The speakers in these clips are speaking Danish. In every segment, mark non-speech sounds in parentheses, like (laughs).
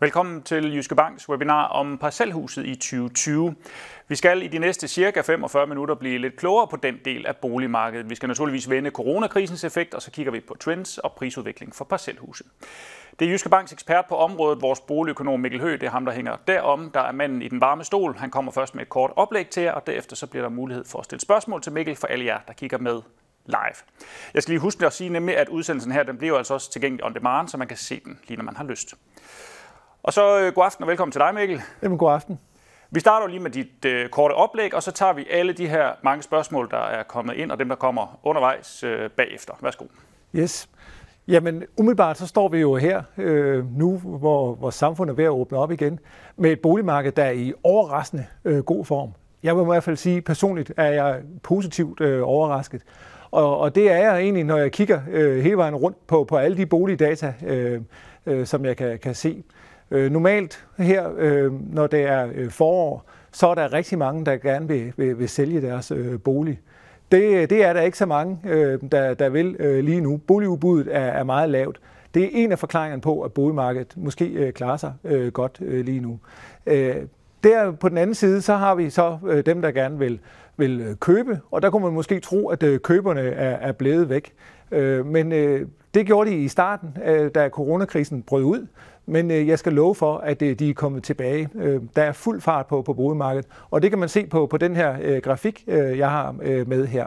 Velkommen til Jyske Banks webinar om parcelhuset i 2020. Vi skal i de næste cirka 45 minutter blive lidt klogere på den del af boligmarkedet. Vi skal naturligvis vende coronakrisens effekt, og så kigger vi på trends og prisudvikling for parcelhuse. Det er Jyske Banks ekspert på området, vores boligøkonom Mikkel Høgh. Det er ham, der hænger derom. Der er manden i den varme stol. Han kommer først med et kort oplæg til jer, og derefter så bliver der mulighed for at stille spørgsmål til Mikkel for alle jer, der kigger med live. Jeg skal lige huske at sige nemlig, at udsendelsen her den bliver altså også tilgængelig on demand, så man kan se den lige når man har lyst. Og så øh, god aften og velkommen til dig, Mikkel. Jamen, god aften. Vi starter lige med dit øh, korte oplæg, og så tager vi alle de her mange spørgsmål, der er kommet ind, og dem, der kommer undervejs øh, bagefter. Værsgo. Yes. Jamen, umiddelbart så står vi jo her øh, nu, hvor vores samfund er ved at åbne op igen, med et boligmarked, der er i overraskende øh, god form. Jeg vil i hvert fald sige, personligt er jeg positivt øh, overrasket. Og, og det er jeg egentlig, når jeg kigger øh, hele vejen rundt på, på alle de boligdata, øh, øh, som jeg kan, kan se. Øh, Øh, normalt her, øh, når det er øh, forår, så er der rigtig mange, der gerne vil, vil, vil sælge deres øh, bolig. Det, det er der ikke så mange, øh, der, der vil øh, lige nu. Boligudbuddet er, er meget lavt. Det er en af forklaringerne på, at boligmarkedet måske øh, klarer sig øh, godt øh, lige nu. Øh, der på den anden side, så har vi så øh, dem, der gerne vil, vil øh, købe, og der kunne man måske tro, at øh, køberne er, er blevet væk. Øh, men øh, det gjorde de i starten, øh, da coronakrisen brød ud. Men øh, jeg skal love for, at øh, de er kommet tilbage. Øh, der er fuld fart på, på boligmarkedet, og det kan man se på, på den her øh, grafik, øh, jeg har øh, med her.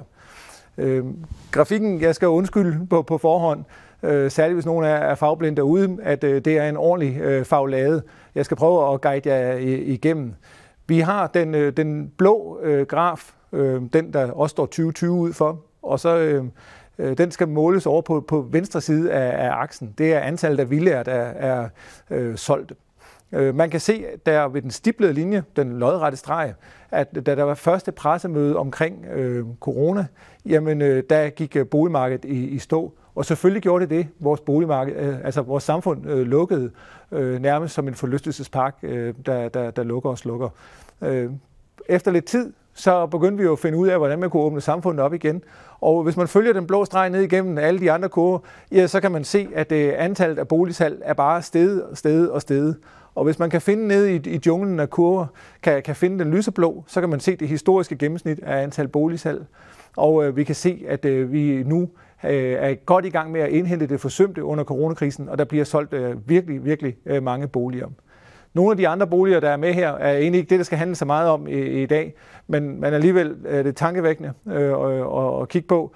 Øh, grafikken, jeg skal undskylde på, på forhånd, øh, særligt hvis nogen er, er fagblind derude, at øh, det er en ordentlig øh, faglade. Jeg skal prøve at guide jer øh, igennem. Vi har den, øh, den blå øh, graf, øh, den der også står 2020 ud for, og så øh, øh, den skal måles over på, på venstre side af, af aksen. Det er antallet af villager, der er øh, solgt. Øh, man kan se der ved den stiplede linje, den lodrette streg, at da der var første pressemøde omkring øh, corona, jamen øh, der gik øh, boligmarkedet i, i stå. Og selvfølgelig gjorde det det. Vores boligmarked, øh, altså vores samfund øh, lukkede øh, nærmest som en forlystelsespark, øh, der, der, der lukker og slukker. Øh, efter lidt tid, så begyndte vi jo at finde ud af, hvordan man kunne åbne samfundet op igen. Og hvis man følger den blå streg ned igennem alle de andre kurver, ja, så kan man se, at øh, antallet af boligsalg er bare steget, steget og steget. Og hvis man kan finde ned i, i junglen af kurver, kan, kan finde den lyseblå, så kan man se det historiske gennemsnit af antal boligsalg. Og øh, vi kan se, at øh, vi nu øh, er godt i gang med at indhente det forsømte under coronakrisen, og der bliver solgt øh, virkelig, virkelig øh, mange boliger. Nogle af de andre boliger, der er med her, er egentlig ikke det, der skal handle så meget om i, i dag, men, men alligevel er det tankevækkende øh, at, at kigge på.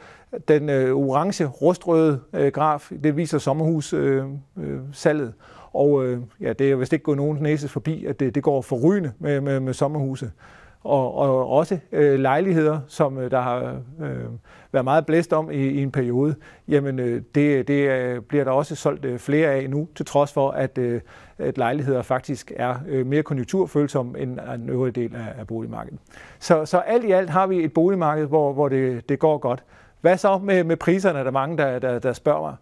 Den øh, orange, rustrøde øh, graf, det viser sommerhussalget. Øh, øh, og øh, ja, det er vist ikke gået nogen næses forbi, at det, det går forrygende med, med, med sommerhuse. Og, og også øh, lejligheder, som øh, der har øh, været meget blæst om i, i en periode, jamen øh, det, det øh, bliver der også solgt øh, flere af nu, til trods for, at, øh, at lejligheder faktisk er øh, mere konjunkturfølsomme end en øvrige del af, af boligmarkedet. Så, så alt i alt har vi et boligmarked, hvor, hvor det, det går godt. Hvad så med, med priserne? Der mange, der, der, der spørger mig.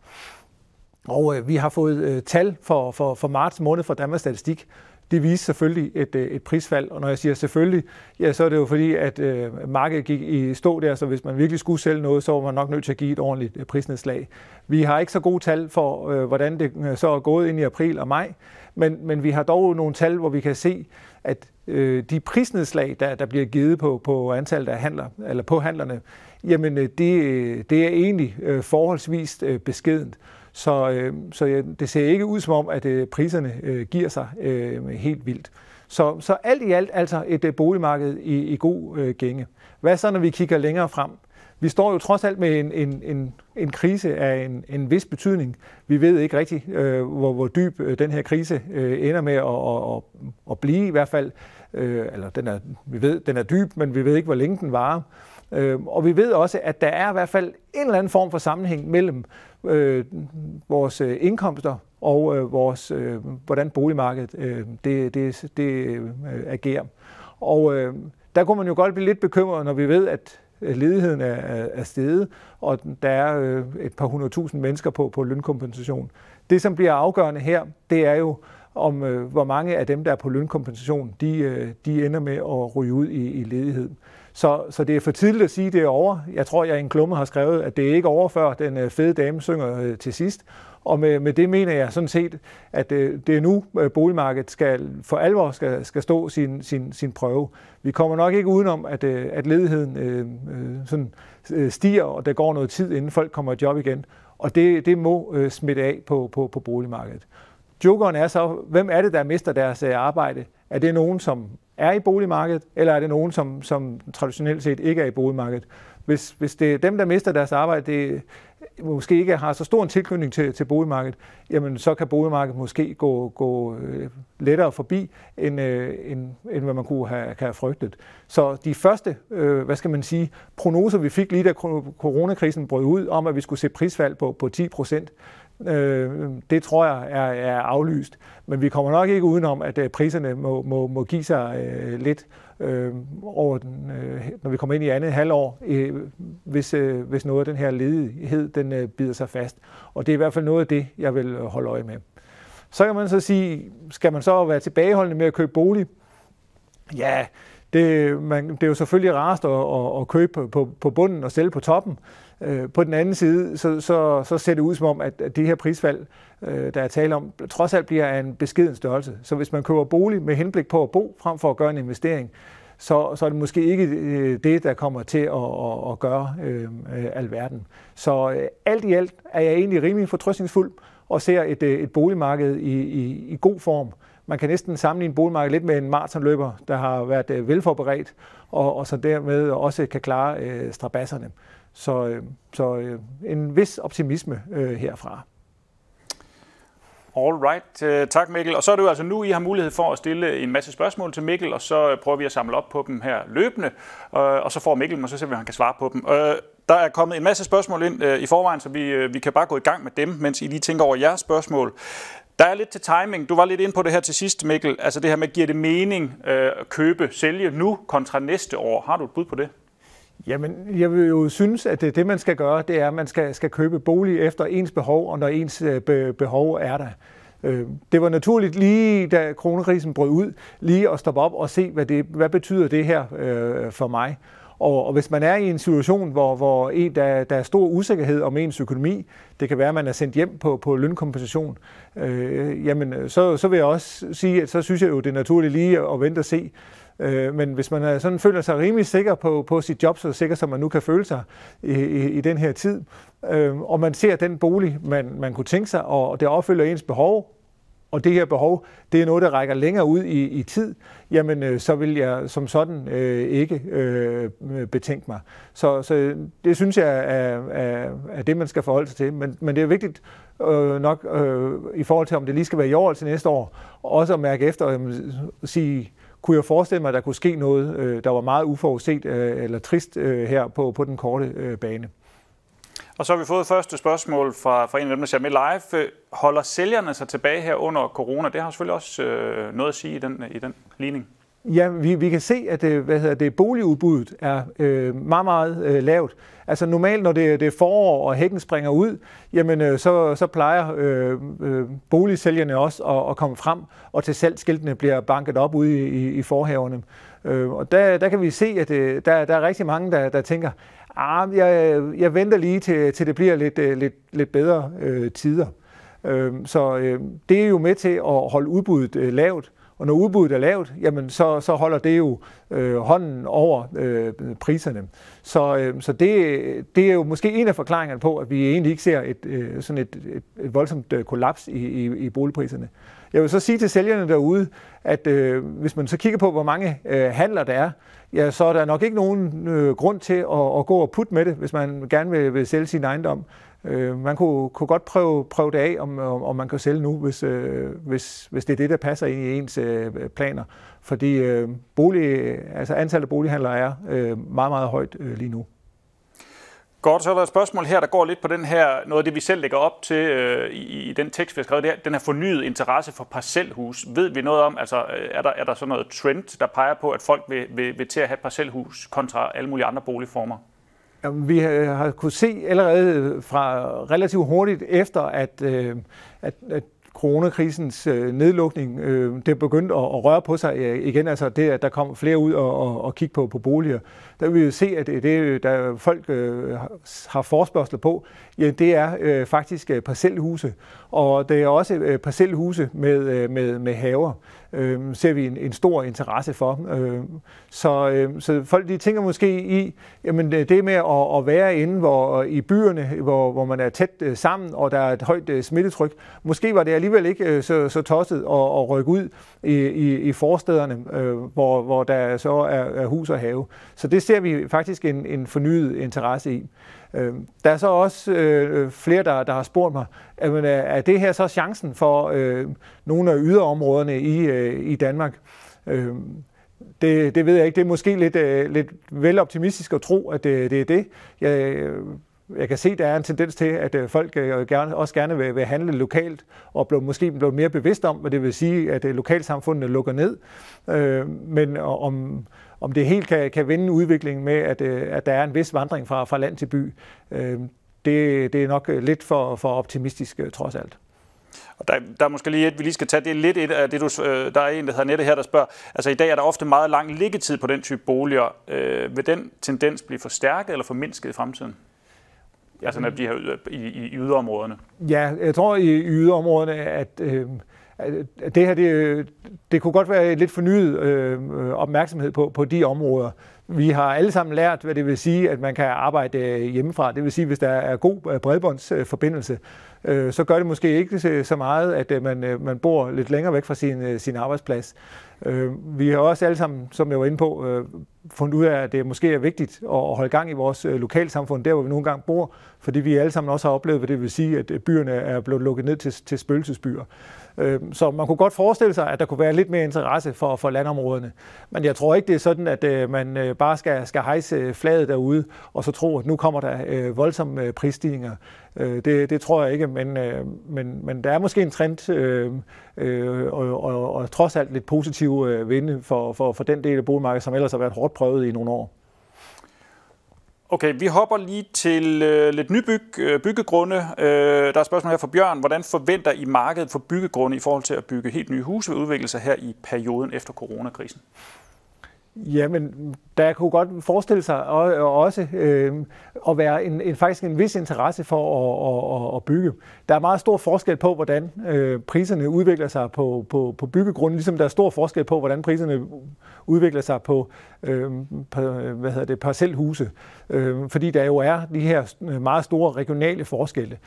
Og øh, vi har fået øh, tal for, for, for marts måned fra Danmarks Statistik, det viste selvfølgelig et, øh, et prisfald, og når jeg siger selvfølgelig, ja, så er det jo fordi, at øh, markedet gik i stå der, så hvis man virkelig skulle sælge noget, så var man nok nødt til at give et ordentligt øh, prisnedslag. Vi har ikke så gode tal for, øh, hvordan det øh, så er gået ind i april og maj, men, men vi har dog nogle tal, hvor vi kan se, at øh, de prisnedslag, der, der bliver givet på, på antallet af handler, eller på handlerne, jamen øh, det, øh, det er egentlig øh, forholdsvis øh, beskedent. Så, øh, så ja, det ser ikke ud som om, at øh, priserne øh, giver sig øh, helt vildt. Så, så alt i alt altså et øh, boligmarked i, i god øh, gænge. Hvad så, når vi kigger længere frem? Vi står jo trods alt med en, en, en, en krise af en, en vis betydning. Vi ved ikke rigtigt, øh, hvor, hvor dyb øh, den her krise øh, ender med at, at, at, at blive i hvert fald. Øh, eller den er, vi ved, den er dyb, men vi ved ikke, hvor længe den varer. Øh, og vi ved også, at der er i hvert fald en eller anden form for sammenhæng mellem øh, vores øh, indkomster og øh, vores, øh, hvordan boligmarkedet øh, det, det, det øh, agerer. Og øh, der kunne man jo godt blive lidt bekymret, når vi ved, at øh, ledigheden er, er, er steget, og der er øh, et par hundredtusind mennesker på, på lønkompensation. Det, som bliver afgørende her, det er jo, om øh, hvor mange af dem, der er på lønkompensation, de, øh, de ender med at ryge ud i, i ledighed. Så, så det er for tidligt at sige, at det er over. Jeg tror, jeg i en klumme har skrevet, at det er ikke over, før den øh, fede dame synger øh, til sidst. Og med, med det mener jeg sådan set, at øh, det er nu, boligmarkedet skal for alvor skal, skal stå sin, sin, sin prøve. Vi kommer nok ikke udenom, at, at ledigheden øh, sådan, stiger, og der går noget tid, inden folk kommer i job igen. Og det, det må øh, smitte af på, på, på boligmarkedet. Jokeren er så, hvem er det, der mister deres arbejde? Er det nogen, som er i boligmarkedet, eller er det nogen, som, som traditionelt set ikke er i boligmarkedet? Hvis, hvis det er dem, der mister deres arbejde, det måske ikke har så stor en tilknytning til, til boligmarkedet, jamen så kan boligmarkedet måske gå, gå øh, lettere forbi, end, øh, end, end hvad man kunne have, kan have frygtet. Så de første, øh, hvad skal man sige, prognoser, vi fik lige da coronakrisen brød ud, om at vi skulle se prisfald på, på 10 procent, Øh, det tror jeg er, er aflyst. Men vi kommer nok ikke udenom, at øh, priserne må, må, må give sig øh, lidt øh, over den, øh, når vi kommer ind i andet halvår, øh, hvis, øh, hvis noget af den her ledighed den, øh, bider sig fast. Og det er i hvert fald noget af det, jeg vil øh, holde øje med. Så kan man så sige, skal man så være tilbageholdende med at købe bolig? Ja, det, man, det er jo selvfølgelig rarest at, at, at købe på, på bunden og sælge på toppen. Øh, på den anden side, så, så, så ser det ud som om, at, at det her prisfald, øh, der er tale om, trods alt bliver en beskeden størrelse. Så hvis man køber bolig med henblik på at bo, frem for at gøre en investering, så, så er det måske ikke øh, det, der kommer til at, at, at gøre øh, øh, alverden. Så øh, alt i alt er jeg egentlig rimelig fortrøstningsfuld og ser et, øh, et boligmarked i, i, i god form. Man kan næsten sammenligne boligmarkedet lidt med en maratonløber, der har været velforberedt, og, og så dermed også kan klare øh, strabasserne. Så, øh, så øh, en vis optimisme øh, herfra. All right. Tak Mikkel. Og så er det jo altså nu, I har mulighed for at stille en masse spørgsmål til Mikkel, og så prøver vi at samle op på dem her løbende, og så får Mikkel, og så ser vi, om han kan svare på dem. Der er kommet en masse spørgsmål ind i forvejen, så vi, vi kan bare gå i gang med dem, mens I lige tænker over jeres spørgsmål. Der er lidt til timing. Du var lidt ind på det her til sidst, Mikkel. Altså det her med, giver det mening at købe, sælge nu kontra næste år? Har du et bud på det? Jamen, jeg vil jo synes, at det, det man skal gøre, det er, at man skal, skal købe bolig efter ens behov, og når ens øh, be, behov er der. Øh, det var naturligt lige da coronakrisen brød ud, lige at stoppe op og se, hvad, det, hvad betyder det her øh, for mig. Og, og hvis man er i en situation, hvor, hvor en, der, der er stor usikkerhed om ens økonomi, det kan være, at man er sendt hjem på, på lønkompensation, øh, jamen så, så vil jeg også sige, at så synes jeg jo, det er naturligt lige at vente og se, Øh, men hvis man sådan føler sig rimelig sikker på, på sit job, så sikker som man nu kan føle sig i, i, i den her tid, øh, og man ser den bolig, man, man kunne tænke sig, og det opfylder ens behov, og det her behov, det er noget, der rækker længere ud i, i tid, jamen øh, så vil jeg som sådan øh, ikke øh, betænke mig. Så, så øh, det synes jeg er, er, er det, man skal forholde sig til. Men, men det er vigtigt øh, nok øh, i forhold til, om det lige skal være i år eller til næste år, også at mærke efter og sige, kunne jeg forestille mig, at der kunne ske noget, øh, der var meget uforudset øh, eller trist øh, her på, på den korte øh, bane. Og så har vi fået første spørgsmål fra, fra en af dem, der ser med live. Øh, holder sælgerne sig tilbage her under corona? Det har selvfølgelig også øh, noget at sige i den, i den ligning. Ja, vi, vi kan se, at det, hvad hedder det, boligudbuddet er øh, meget, meget øh, lavt. Altså normalt, når det, det er forår, og hækken springer ud, jamen øh, så, så plejer øh, øh, boligsælgerne også at, at komme frem, og til salgsskiltene bliver banket op ude i, i forhaverne. Øh, og der, der kan vi se, at øh, der, der er rigtig mange, der, der tænker, ah, jeg, jeg venter lige til, til det bliver lidt, øh, lidt, lidt bedre øh, tider. Øh, så øh, det er jo med til at holde udbuddet øh, lavt, og når udbuddet er lavt, jamen så, så holder det jo øh, hånden over øh, priserne. Så, øh, så det, det er jo måske en af forklaringerne på, at vi egentlig ikke ser et, øh, sådan et, et, et voldsomt øh, kollaps i, i, i boligpriserne. Jeg vil så sige til sælgerne derude, at øh, hvis man så kigger på, hvor mange øh, handler der er, ja, så er der nok ikke nogen øh, grund til at, at gå og putte med det, hvis man gerne vil, vil sælge sin ejendom. Øh, man kunne, kunne godt prøve, prøve det af, om, om man kan sælge nu, hvis, øh, hvis, hvis det er det, der passer ind i ens øh, planer. Fordi øh, bolig, altså antallet af bolighandlere er øh, meget, meget højt øh, lige nu. Godt, så er der et spørgsmål her, der går lidt på den her, noget af det, vi selv lægger op til øh, i, i den tekst, vi har skrevet, det her, den her fornyet interesse for parcelhus. Ved vi noget om, altså øh, er der, er der sådan noget trend, der peger på, at folk vil, vil, vil til at have parcelhus kontra alle mulige andre boligformer? Vi øh, har kunnet se allerede øh, fra relativt hurtigt efter, at, øh, at, at coronakrisens øh, nedlukning, øh, det begyndte at, at røre på sig øh, igen, altså det, at der kom flere ud og, og, og kigge på, på boliger, der vil vi se, at det, det der folk øh, har forspørgsel på, ja, det er øh, faktisk øh, parcelhuse, og det er også øh, parcelhuse med, øh, med, med haver øh, ser vi en, en stor interesse for. Øh, så, øh, så folk de tænker måske i, jamen øh, det med at, at være inde hvor, i byerne, hvor, hvor man er tæt øh, sammen, og der er et højt øh, smittetryk, måske var det alligevel ikke øh, så, så tosset at, at rykke ud i, i, i forstederne, øh, hvor, hvor der så er, er hus og have. Så det ser vi faktisk en, en fornyet interesse i. Øh, der er så også øh, flere, der, der har spurgt mig, jamen, øh, er det her så chancen for øh, nogle af yderområderne i, øh, i Danmark? Øh, det, det ved jeg ikke. Det er måske lidt, øh, lidt vel optimistisk at tro, at det, det er det. Jeg, øh, jeg kan se, der er en tendens til, at folk gerne, også gerne vil, vil handle lokalt, og blive, måske blive mere bevidst om, hvad det vil sige, at lokalsamfundene lukker ned. Øh, men om, om det helt kan, kan vende udviklingen med, at, at der er en vis vandring fra, fra land til by, øh, det, det er nok lidt for, for optimistisk trods alt. Og der, der er måske lige et, vi lige skal tage, det er lidt et af det, du, der er en, der hedder Nette her, der spørger, altså i dag er der ofte meget lang liggetid på den type boliger. Øh, vil den tendens blive forstærket eller formindsket i fremtiden? Altså når de her i, i, i yderområderne. Ja, jeg tror i, i yderområderne, at, øh, at Øh, det her, det, det kunne godt være lidt fornyet øh, opmærksomhed på, på de områder. Vi har alle sammen lært, hvad det vil sige, at man kan arbejde øh, hjemmefra. Det vil sige, hvis der er god øh, bredbåndsforbindelse, øh, så gør det måske ikke så meget, at man, man bor lidt længere væk fra sin, sin arbejdsplads. Øh, Vi har også alle sammen, som jeg var inde på, fundet ud af, at det måske er vigtigt at holde gang i vores øh, lokalsamfund, der hvor vi nogle gange bor, fordi vi alle sammen også har oplevet, hvad det vil sige, at øh, byerne er blevet lukket ned til, til spøgelsesbyer. Øh, så man kunne godt forestille sig, at der kunne være lidt mere interesse for, for landområderne. Men jeg tror ikke, det er sådan, at man bare skal, skal hejse flaget derude, og så tro, at nu kommer der voldsomme prisstigninger. Øh, Det, det tror jeg ikke, men, øh, men, men der er måske en trend, øh, øh, og, og, og trods alt lidt positiv øh, vinde for, for, for den del af boligmarkedet, som ellers har været hårdt prøvet i nogle år. Okay, vi hopper lige til øh, lidt nybyg, øh, byggegrunde. Øh, der er et spørgsmål her fra Bjørn. Hvordan forventer I markedet for byggegrunde i forhold til at bygge helt nye huse ved udviklelse her i perioden efter coronakrisen? Jamen, der kunne godt forestille sig også øh, at være en, en, faktisk en vis interesse for at, at, at bygge. Der er meget stor forskel på, hvordan øh, priserne udvikler sig på, på, på byggegrunden, ligesom der er stor forskel på, hvordan priserne udvikler sig på, øhm, øh, på hvad hedder det, parcelhuse. Øh, fordi der jo er de her øh, meget store regionale forskelle.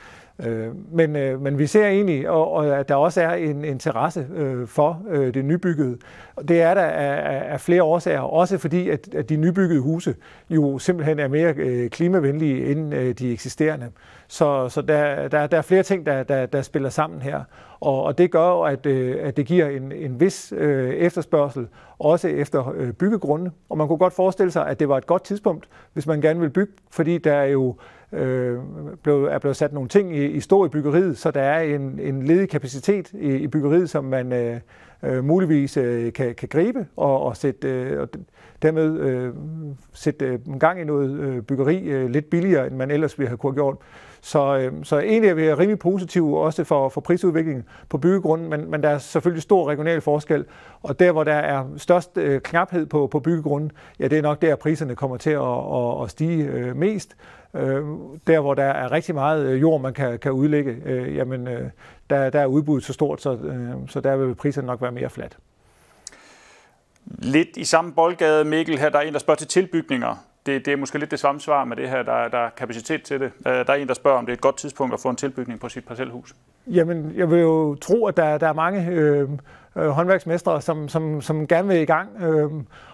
Øh, men, øh, men vi ser egentlig, og, og at der også er en interesse øh, for øh, det nybyggede. Det er der af, af flere årsager, også fordi at, at de nybyggede huse jo simpelthen er mere øh, klimavenlige end øh, de eksisterende. Så, så der, der, der er flere ting, der, der, der spiller sammen her. Og, og det gør at, øh, at det giver en, en vis øh, efterspørgsel, også efter øh, byggegrunde. Og man kunne godt forestille sig, at det var et godt tidspunkt, hvis man gerne vil bygge, fordi der er jo øh, blev, er blevet sat nogle ting i, i stå i byggeriet, så der er en, en ledig kapacitet i, i byggeriet, som man øh, øh, muligvis øh, kan, kan gribe og, og sætte øh, og dermed øh, sætte øh, gang i noget øh, byggeri øh, lidt billigere, end man ellers ville have kunne gjort. Så, øh, så egentlig er vi rimelig positive også for, for prisudviklingen på byggegrunden, men, men der er selvfølgelig stor regional forskel, og der hvor der er størst øh, knaphed på, på byggegrunden, ja det er nok der priserne kommer til at, at, at stige øh, mest. Øh, der hvor der er rigtig meget øh, jord, man kan, kan udlægge, øh, jamen øh, der, der er udbuddet så stort, så, øh, så der vil priserne nok være mere fladt. Lidt i samme boldgade, Mikkel, her der er en, der spørger til tilbygninger. Det, det er måske lidt det samme svar med det her, der, der er kapacitet til det. Øh, der er en, der spørger, om det er et godt tidspunkt at få en tilbygning på sit parcelhus. Jamen, jeg vil jo tro, at der, der er mange øh, øh, håndværksmestre, som, som, som gerne vil i gang, øh,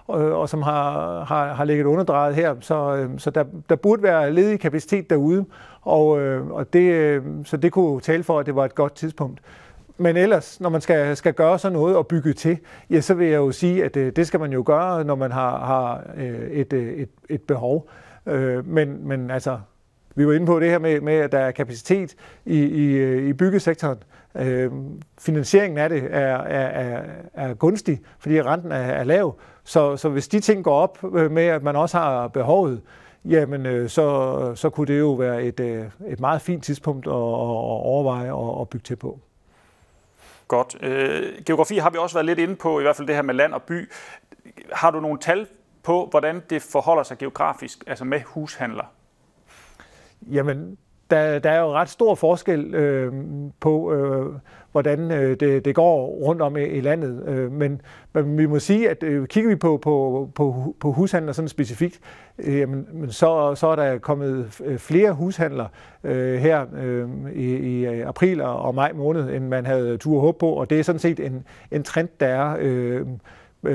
og, og som har, har, har ligget underdrejet her. Så, øh, så der, der burde være ledig kapacitet derude, og, øh, og det, øh, så det kunne tale for, at det var et godt tidspunkt. Men ellers, når man skal, skal gøre sådan noget og bygge til, ja, så vil jeg jo sige, at øh, det skal man jo gøre, når man har, har øh, et, øh, et, et behov. Øh, men, men altså, vi var inde på det her med, med at der er kapacitet i, i, øh, i byggesektoren. Øh, finansieringen af det er, er, er, er gunstig, fordi renten er, er lav. Så, så hvis de ting går op med, at man også har behovet, jamen øh, så, så kunne det jo være et, et meget fint tidspunkt at, at overveje at, at bygge til på. Godt. Øh, geografi har vi også været lidt inde på, i hvert fald det her med land og by. Har du nogle tal på, hvordan det forholder sig geografisk, altså med hushandler? Jamen, der, der er jo ret stor forskel øh, på, øh, hvordan øh, det, det går rundt om i, i landet. Øh, men, men vi må sige, at øh, kigger vi på, på, på, på hushandler sådan specifikt, øh, jamen, så, så er der kommet øh, flere hushandler øh, her øh, i, i øh, april og maj måned, end man havde tur håb på, og det er sådan set en, en trend, der er øh,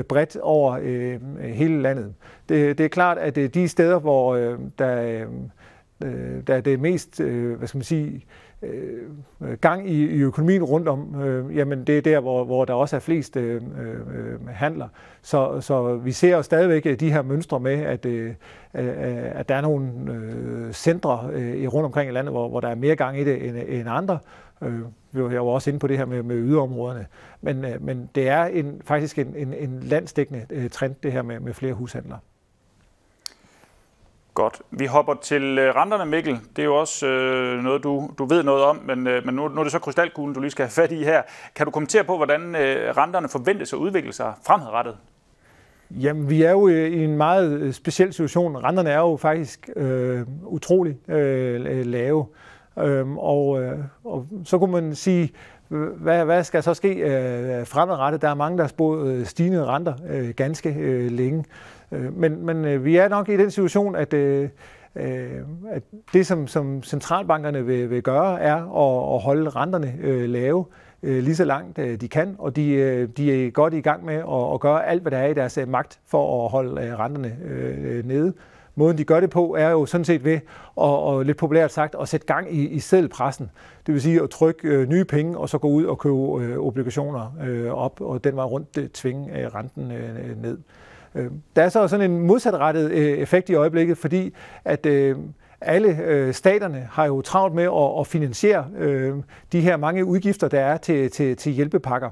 bredt over øh, hele landet. Det, det er klart, at øh, de steder, hvor øh, der, øh, der er det mest, øh, hvad skal man sige, øh, gang i, i økonomien rundt om, øh, jamen det er der, hvor, hvor der også er flest øh, øh, handler. Så, så vi ser jo stadigvæk øh, de her mønstre med, at, øh, øh, at der er nogle øh, centre øh, rundt omkring i landet, hvor, hvor der er mere gang i det end, end andre. Øh, vi var jo også inde på det her med, med yderområderne. Men, øh, men det er en, faktisk en, en, en landsdækkende øh, trend, det her med, med flere hushandlere. Godt. Vi hopper til øh, renterne, Mikkel. Det er jo også øh, noget, du, du ved noget om, men, øh, men nu, nu er det så krystalkuglen, du lige skal have fat i her. Kan du kommentere på, hvordan øh, renterne forventes at udvikle sig fremadrettet? Jamen, vi er jo øh, i en meget øh, speciel situation. Renterne er jo faktisk øh, utrolig øh, lave. Øhm, og, øh, og så kunne man sige, hvad, hvad skal så ske øh, fremadrettet? Der er mange, der har spået øh, stigende renter øh, ganske øh, længe. Øh, men men øh, vi er nok i den situation, at, øh, at det, som, som centralbankerne vil, vil gøre, er at, at holde renterne lave lige så langt de kan, og de, de er godt i gang med at, at gøre alt, hvad der er i deres magt for at holde renterne nede. Måden, de gør det på, er jo sådan set ved, og, og lidt populært sagt, at sætte gang i, i seddelpressen. Det vil sige at trykke øh, nye penge, og så gå ud og købe øh, obligationer øh, op, og den var rundt øh, tvinge øh, renten øh, ned. Øh, Øh, der er så sådan en modsatrettet øh, effekt i øjeblikket, fordi at øh, alle øh, staterne har jo travlt med at, at finansiere øh, de her mange udgifter, der er til, til, til hjælpepakker.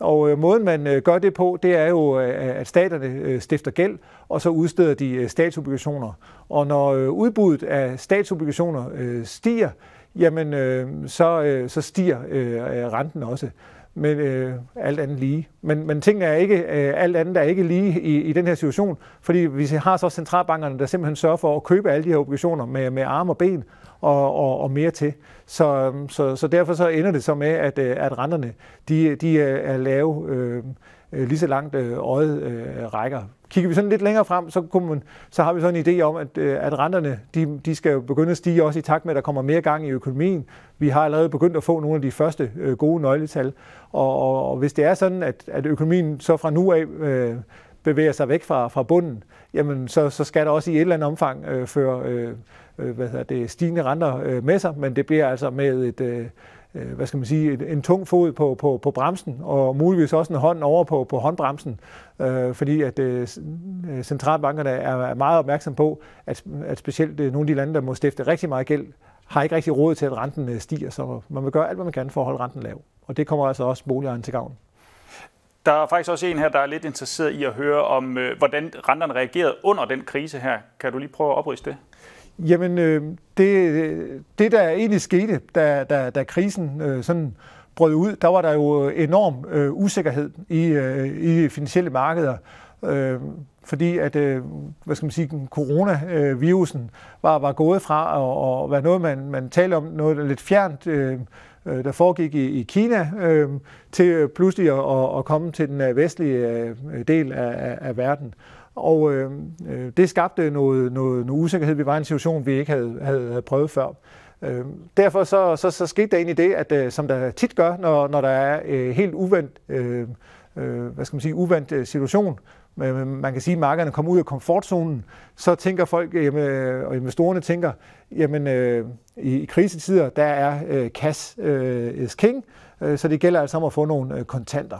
Og øh, måden man øh, gør det på, det er jo, øh, at staterne øh, stifter gæld, og så udsteder de øh, statsobligationer. Og når øh, udbuddet af statsobligationer øh, stiger, jamen øh, så, øh, så stiger øh, renten også men øh, alt andet lige. Men, men tingene er ikke, øh, alt andet er ikke lige i, i den her situation, fordi vi har så centralbankerne, der simpelthen sørger for at købe alle de her obligationer med, med arme og ben og, og, og mere til. Så, øhm, så, så derfor så ender det så med, at, øh, at renterne de, de er lave øh, øh, lige så langt øh, øjet øh, rækker. Kigger vi sådan lidt længere frem, så, kunne man, så har vi sådan en idé om, at, øh, at renterne de, de skal jo begynde at stige også i takt med, at der kommer mere gang i økonomien. Vi har allerede begyndt at få nogle af de første øh, gode nøgletal. Og, og, og hvis det er sådan, at, at økonomien så fra nu af øh, bevæger sig væk fra, fra bunden, jamen så, så skal der også i et eller andet omfang øh, føre øh, øh hvad hedder det, stigende renter øh, med sig, men det bliver altså med et, øh, Øh, hvad skal man sige, en tung fod på, på, på bremsen, og muligvis også en hånd over på, på håndbremsen, øh, fordi at øh, øh centralbankerne er meget opmærksom på, at, at specielt øh, nogle af de lande, der må stifte rigtig meget gæld, har ikke rigtig råd til, at renten stiger, så man vil gøre alt, hvad man kan for at holde renten lav. Og det kommer altså også boligejerne til gavn. Der er faktisk også en her, der er lidt interesseret i at høre om, hvordan renterne reagerede under den krise her. Kan du lige prøve at opriste det? Jamen, øh, det, det der egentlig skete, da, da, da krisen øh, sådan brød ud, der var der jo enorm øh, usikkerhed i, øh, i finansielle markeder. Øh, fordi at, øh, hvad skal man sige, coronavirusen var, var gået fra at, at være noget, man, man talte om, noget lidt fjernt, øh, øh, der foregik i, i Kina, øh, til pludselig at, at komme til den øh, vestlige øh, del af, af verden. Og øh, øh, det skabte noget, noget, noget usikkerhed. Vi var i en situation, vi ikke havde, havde, havde prøvet før. Øh, derfor så, så, så skete der egentlig det, at øh, som der tit gør, når, når der er øh, helt uvendt, øh, øh, hvad skal man sige, uvendt øh, situation, øh, man kan sige, at markederne kommer ud af komfortzonen, så tænker folk, øh, jamen, og investorerne tænker, jamen øh, i, i krisetider, der er øh, cash øh, is king, øh, så det gælder altså om at få nogle øh, kontanter.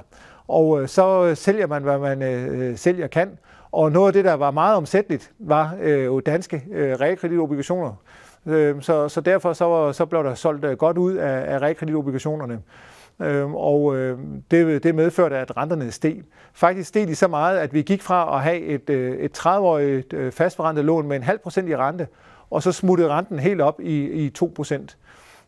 Og øh, så sælger man, hvad man øh, sælger kan, og noget af det, der var meget omsætteligt, var øh, jo danske øh, realkreditobligationer. Øh, så, så derfor så, så blev der solgt øh, godt ud af, af realkreditobligationerne. Øh, og øh, det, det medførte, at renterne steg. Faktisk steg de så meget, at vi gik fra at have et, øh, et 30-årigt øh, fastforrentet lån med en halv procent i rente, og så smuttede renten helt op i, i 2 procent.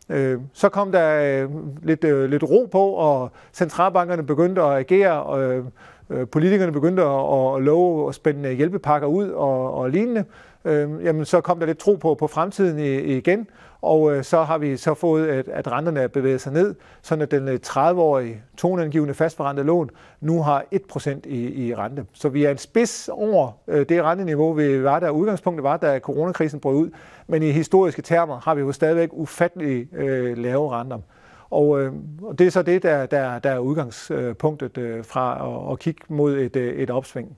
Øh, så kom der øh, lidt, øh, lidt ro på, og centralbankerne begyndte at agere, og øh, Øh, politikerne begyndte at, at love at spænde øh, hjælpepakker ud og, og lignende. Øh, jamen, så kom der lidt tro på, på fremtiden igen, og øh, så har vi så fået, at, at renterne er bevæget sig ned, sådan at den 30-årige toneangivende fastforrentede lån nu har 1% i, i rente. Så vi er en spids over øh, det renteniveau, vi var der udgangspunktet var, da coronakrisen brød ud. Men i historiske termer har vi jo stadigvæk ufattelig øh, lave renter. Og, øh, og det er så det, der, der, der er udgangspunktet øh, fra at, at kigge mod et, øh, et opsving.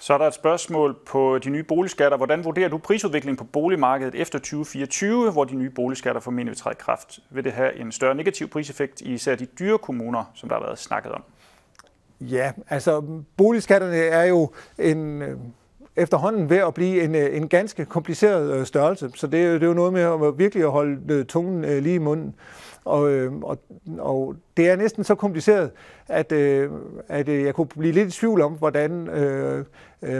Så er der et spørgsmål på de nye boligskatter. Hvordan vurderer du prisudviklingen på boligmarkedet efter 2024, hvor de nye boligskatter formentlig vil træde i kraft? Vil det have en større negativ priseffekt i især de dyre kommuner, som der har været snakket om? Ja, altså boligskatterne er jo en, øh, efterhånden ved at blive en, øh, en ganske kompliceret øh, størrelse. Så det, det er jo noget med at virkelig at holde øh, tungen lige i munden. Og, og, og det er næsten så kompliceret, at, at jeg kunne blive lidt i tvivl om, hvordan øh,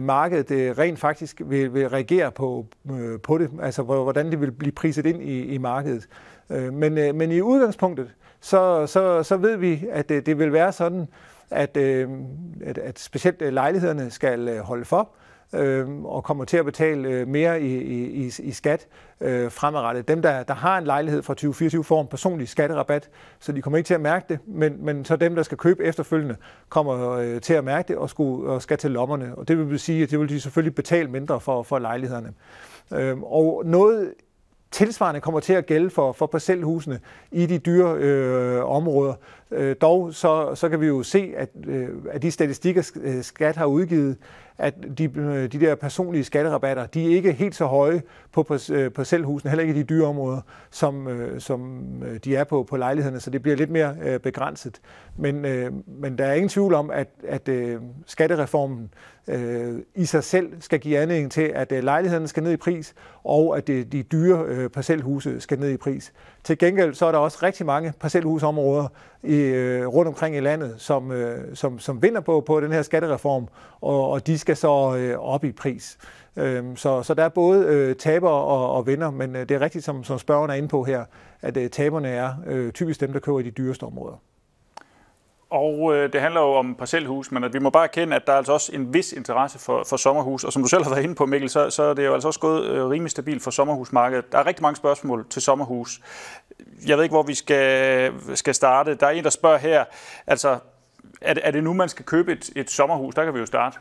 markedet rent faktisk vil, vil reagere på, øh, på det, altså hvordan det vil blive priset ind i, i markedet. Men, øh, men i udgangspunktet, så, så, så ved vi, at det, det vil være sådan, at, at, at specielt lejlighederne skal holde for, øh, og kommer til at betale øh, mere i, i, i skat øh, fremadrettet. Dem, der, der har en lejlighed fra 2024, får en personlig skatterabat, så de kommer ikke til at mærke det, men, men så dem, der skal købe efterfølgende, kommer øh, til at mærke det og, skulle, og skal til lommerne. Og det vil sige, at det vil de selvfølgelig betale mindre for, for lejlighederne. Øh, og noget tilsvarende kommer til at gælde for, for parcelhusene i de dyre øh, områder. Øh, dog så, så kan vi jo se, at, øh, at de statistikker, øh, skat har udgivet, at de, øh, de der personlige skatterabatter, de er ikke helt så høje på på øh, parcelhusene, heller ikke i de dyre områder, som, øh, som de er på, på lejlighederne, så det bliver lidt mere begrænset. Men, men der er ingen tvivl om, at, at skattereformen øh, i sig selv skal give anledning til, at øh, lejlighederne skal ned i pris, og at de dyre øh, parcelhuse skal ned i pris. Til gengæld så er der også rigtig mange parcelhusområder i, øh, rundt omkring i landet, som, øh, som, som vinder på, på den her skattereform, og, og de skal så øh, op i pris. Øh, så, så der er både øh, taber og, og vinder, men øh, det er rigtigt, som, som spørgeren er inde på her, at øh, taberne er øh, typisk dem, der køber i de dyreste områder. Og øh, det handler jo om parcelhus, men at vi må bare erkende, at der er altså også en vis interesse for, for sommerhus. Og som du selv har været inde på, Mikkel, så, så er det jo altså også gået øh, rimelig stabilt for sommerhusmarkedet. Der er rigtig mange spørgsmål til sommerhus. Jeg ved ikke, hvor vi skal, skal starte. Der er en, der spørger her, altså, er er det nu, man skal købe et, et sommerhus? Der kan vi jo starte.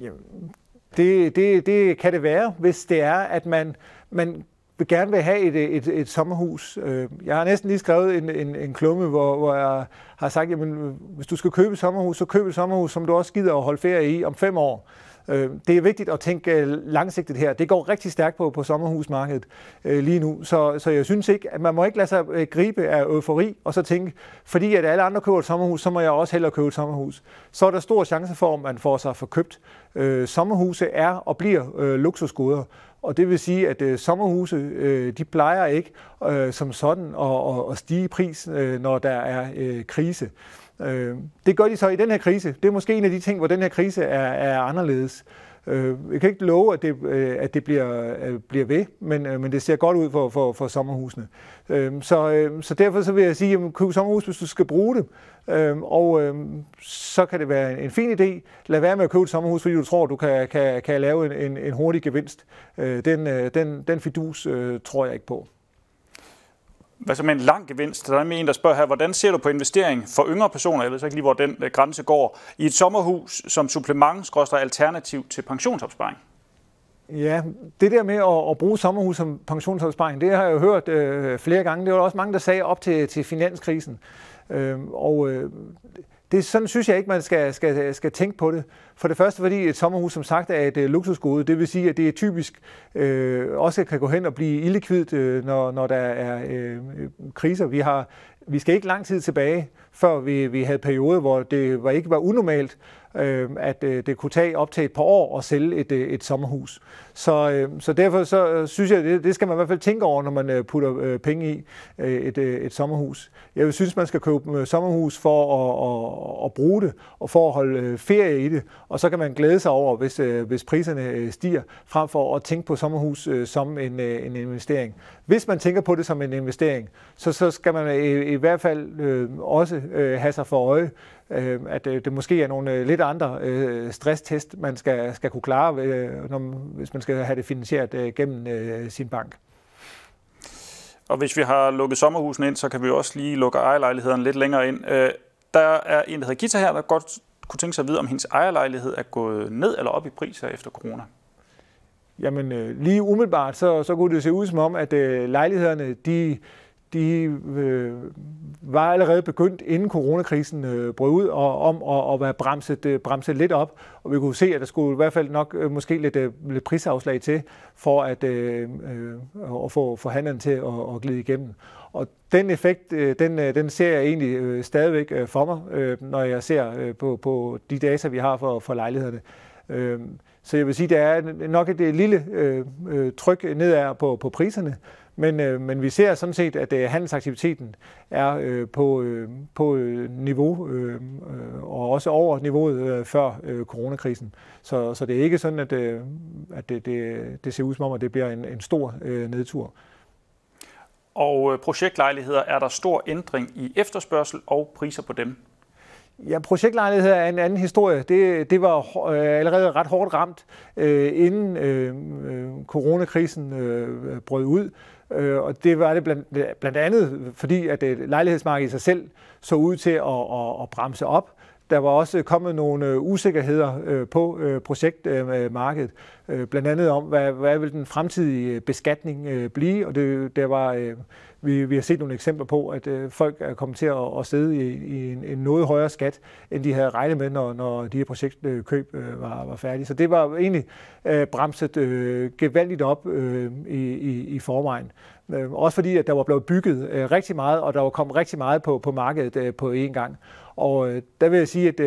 Jamen, det, det, det kan det være, hvis det er, at man, man vil gerne vil have et, et, et sommerhus. Øh, jeg har næsten lige skrevet en, en, en klumme, hvor, hvor jeg har sagt, jamen, hvis du skal købe et sommerhus, så køb et sommerhus, som du også gider at holde ferie i om fem år. Øh, det er vigtigt at tænke øh, langsigtet her. Det går rigtig stærkt på, på sommerhusmarkedet lige nu, så, så jeg synes ikke, at man må ikke lade sig gribe af eufori, og så tænke, fordi at alle andre køber et sommerhus, så må jeg også hellere købe et sommerhus. Så er der stor chance for, at man får sig forkøbt. Sommerhuse er og bliver luksusgoder, og det vil sige, at øh, sommerhuse, øh, de plejer ikke øh, som sådan at, at, at stige i pris, øh, når der er øh, krise. Øh, det gør de så i den her krise. Det er måske en af de ting, hvor den her krise er, er anderledes. Øh, jeg kan ikke love, at det, øh, at det bliver, øh, bliver ved, men, øh, men det ser godt ud for, for, for sommerhusene. Øh, så, øh, så derfor så vil jeg sige, at køb sommerhus, hvis du skal bruge det. Øh, og øh, så kan det være en, en fin idé. Lad være med at købe et sommerhus, fordi du tror, du kan, kan, kan lave en, en, en hurtig gevinst. Øh, den, øh, den, den fidus øh, tror jeg ikke på. Hvad så med en lang gevinst? Der er med en, der spørger her, hvordan ser du på investering for yngre personer, jeg ved så ikke lige, hvor den øh, grænse går, i et sommerhus som supplement, alternativ til pensionsopsparing? Ja, det der med at, at bruge sommerhus som pensionsopsparing, det har jeg jo hørt øh, flere gange. Det var også mange, der sagde op til, til finanskrisen. Øh, og øh, det, sådan synes jeg ikke, man skal, skal, skal tænke på det. For det første, fordi et sommerhus som sagt er et øh, luksusgode. Det vil sige, at det er typisk øh, også kan gå hen og blive illikvidt, øh, når, når der er øh, kriser. Vi, har, vi skal ikke lang tid tilbage, før vi, vi havde perioder, hvor det var, ikke var unormalt øh, at øh, det kunne tage op til et par år at sælge et, øh, et sommerhus. Så, øh, så derfor så øh, synes jeg, det, det skal man i hvert fald tænke over, når man øh, putter øh, penge i øh, et, øh, et sommerhus. Jeg synes, man skal købe øh, sommerhus for at, at, at bruge det, og for at holde øh, ferie i det, og så kan man glæde sig over, hvis, øh, hvis priserne øh, stiger, frem for at tænke på sommerhus øh, som en, øh, en investering. Hvis man tænker på det som en investering, så, så skal man i, i hvert fald øh, også øh, have sig for øje, øh, at øh, det måske er nogle øh, lidt andre øh, stresstest, man skal, skal kunne klare, øh, når, hvis man skal have det finansieret øh, gennem øh, sin bank. Og hvis vi har lukket sommerhusen ind, så kan vi også lige lukke ejerlejlighederne lidt længere ind. Øh, der er en, der hedder Gita her, der godt kunne tænke sig at vide, om hendes ejerlejlighed er gået ned eller op i pris her efter corona. Jamen øh, lige umiddelbart, så, så kunne det se ud som om, at øh, lejlighederne, de, de øh, var allerede begyndt, inden coronakrisen øh, brød ud, og om at, at være bremset, øh, bremset lidt op. Og vi kunne se, at der skulle i hvert fald nok øh, måske lidt, øh, lidt prisafslag til, for at, øh, øh, at få forhandlerne til at, at glide igennem. Og den effekt, øh, den, øh, den ser jeg egentlig øh, stadigvæk øh, for mig, øh, når jeg ser øh, på, på de data, vi har for, for lejlighederne. Øh, så jeg vil sige, at der er nok et lille øh, øh, tryk nedad på, på priserne, men, øh, men vi ser sådan set, at øh, handelsaktiviteten er øh, på, øh, på øh, niveau, øh, og også over niveauet øh, før øh, coronakrisen. Så, så det er ikke sådan, at, øh, at det, det, det ser ud som om, at det bliver en, en stor øh, nedtur. Og øh, projektlejligheder, er der stor ændring i efterspørgsel og priser på dem? Ja, projektlejlighed er en anden historie. Det, det var øh, allerede ret hårdt ramt, øh, inden øh, øh, coronakrisen øh, brød ud. Øh, og det var det blandt, blandt andet, fordi at øh, lejlighedsmarkedet i sig selv så ud til at, at, at bremse op. Der var også kommet nogle øh, usikkerheder øh, på projektmarkedet, blandt andet om, hvad, hvad vil den fremtidige beskatning blive, og det, der var, vi, vi har set nogle eksempler på, at øh, folk er kommet til at, at sidde i, i en, en noget højere skat, end de havde regnet med, når, når de her projektkøb øh, var, var færdige. Så det var egentlig øh, bremset gevaldigt op i, i, i forvejen. Øh, også fordi, at der var blevet bygget øh, rigtig meget, og der var kommet rigtig meget på, på markedet øh, på én gang. Og der vil jeg sige, at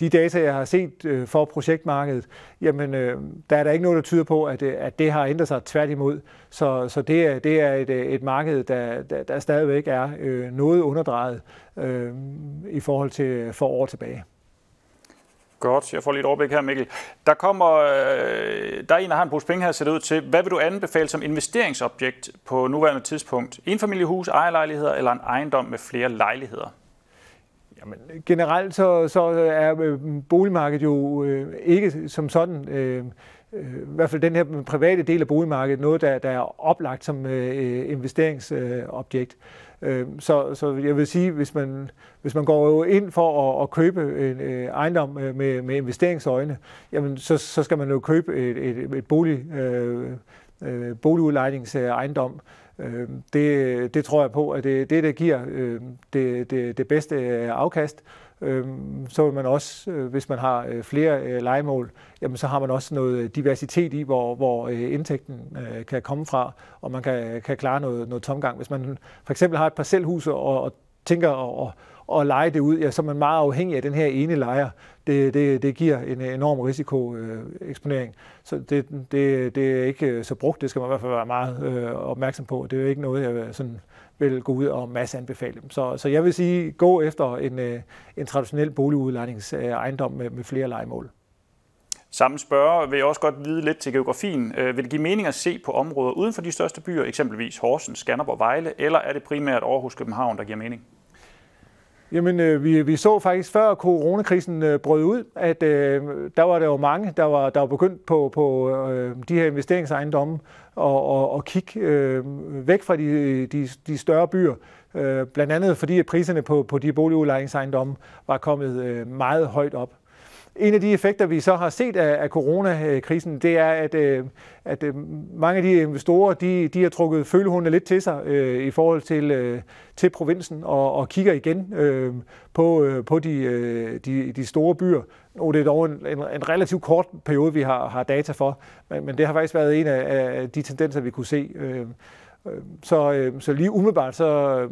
de data, jeg har set for projektmarkedet, jamen der er der ikke noget, der tyder på, at, at det har ændret sig tværtimod. Så, så det, er, det er et, et marked, der, der, der stadigvæk er noget underdrejet øh, i forhold til for år tilbage. Godt, jeg får lidt overblik her, Mikkel. Der kommer, øh, der er en, der har en pose penge her sæt ud til. Hvad vil du anbefale som investeringsobjekt på nuværende tidspunkt? En familiehus, ejerlejligheder eller en ejendom med flere lejligheder? Jamen, generelt så, så er øh, boligmarkedet jo øh, ikke som sådan, øh, øh, i hvert fald den her private del af boligmarkedet, noget, der, der er oplagt som øh, øh investeringsobjekt. Øh, Øh, så, så jeg vil sige, hvis man, hvis man går ind for at, at købe en øh, ejendom øh, med, med investeringsøjne, jamen så, så skal man jo købe et, et, et bolig, øh, boligudlejningsejendom, det, det tror jeg på, at det det, der giver det, det, det bedste afkast. Øh, så vil man også, øh, hvis man har øh, flere øh, legemål, jamen så har man også noget diversitet i, hvor, hvor indtægten kan komme fra, og man kan, kan klare noget, noget tomgang. Hvis man for eksempel har et parcelhus og, og tænker at, at lege det ud, ja, så er man meget afhængig af den her ene lejer. Det, det, det giver en enorm risikoeksponering. Så det, det, det er ikke så brugt. Det skal man i hvert fald være meget øh, opmærksom på. Det er jo ikke noget, jeg sådan vil gå ud og masse anbefale. Så, så jeg vil sige, gå efter en, øh, en traditionel boligudlejningsejendom øh, med, med flere legemål. Samme spørger vil jeg også godt vide lidt til geografien. Øh, vil det give mening at se på områder uden for de største byer, eksempelvis Horsens, Skanderborg, Vejle, eller er det primært Aarhus, København, der giver mening? Jamen, øh, vi, vi så faktisk før coronakrisen øh, brød ud, at øh, der var der jo mange, der var, der var begyndt på, på øh, de her investeringsejendomme og, og, og kigge øh, væk fra de, de, de større byer. Øh, blandt andet fordi at priserne på, på de boligudlejningsejendomme var kommet øh, meget højt op. En af de effekter, vi så har set af, af coronakrisen, det er, at, øh, at øh, mange af de investorer, de, de har trukket følehundene lidt til sig øh, i forhold til, øh, til provinsen og, og kigger igen øh, på, øh, på de, øh, de, de store byer. Og det er dog en, en, en relativt kort periode, vi har, har data for, men, men det har faktisk været en af, af de tendenser, vi kunne se. Øh, øh så, øh, så lige umiddelbart, så,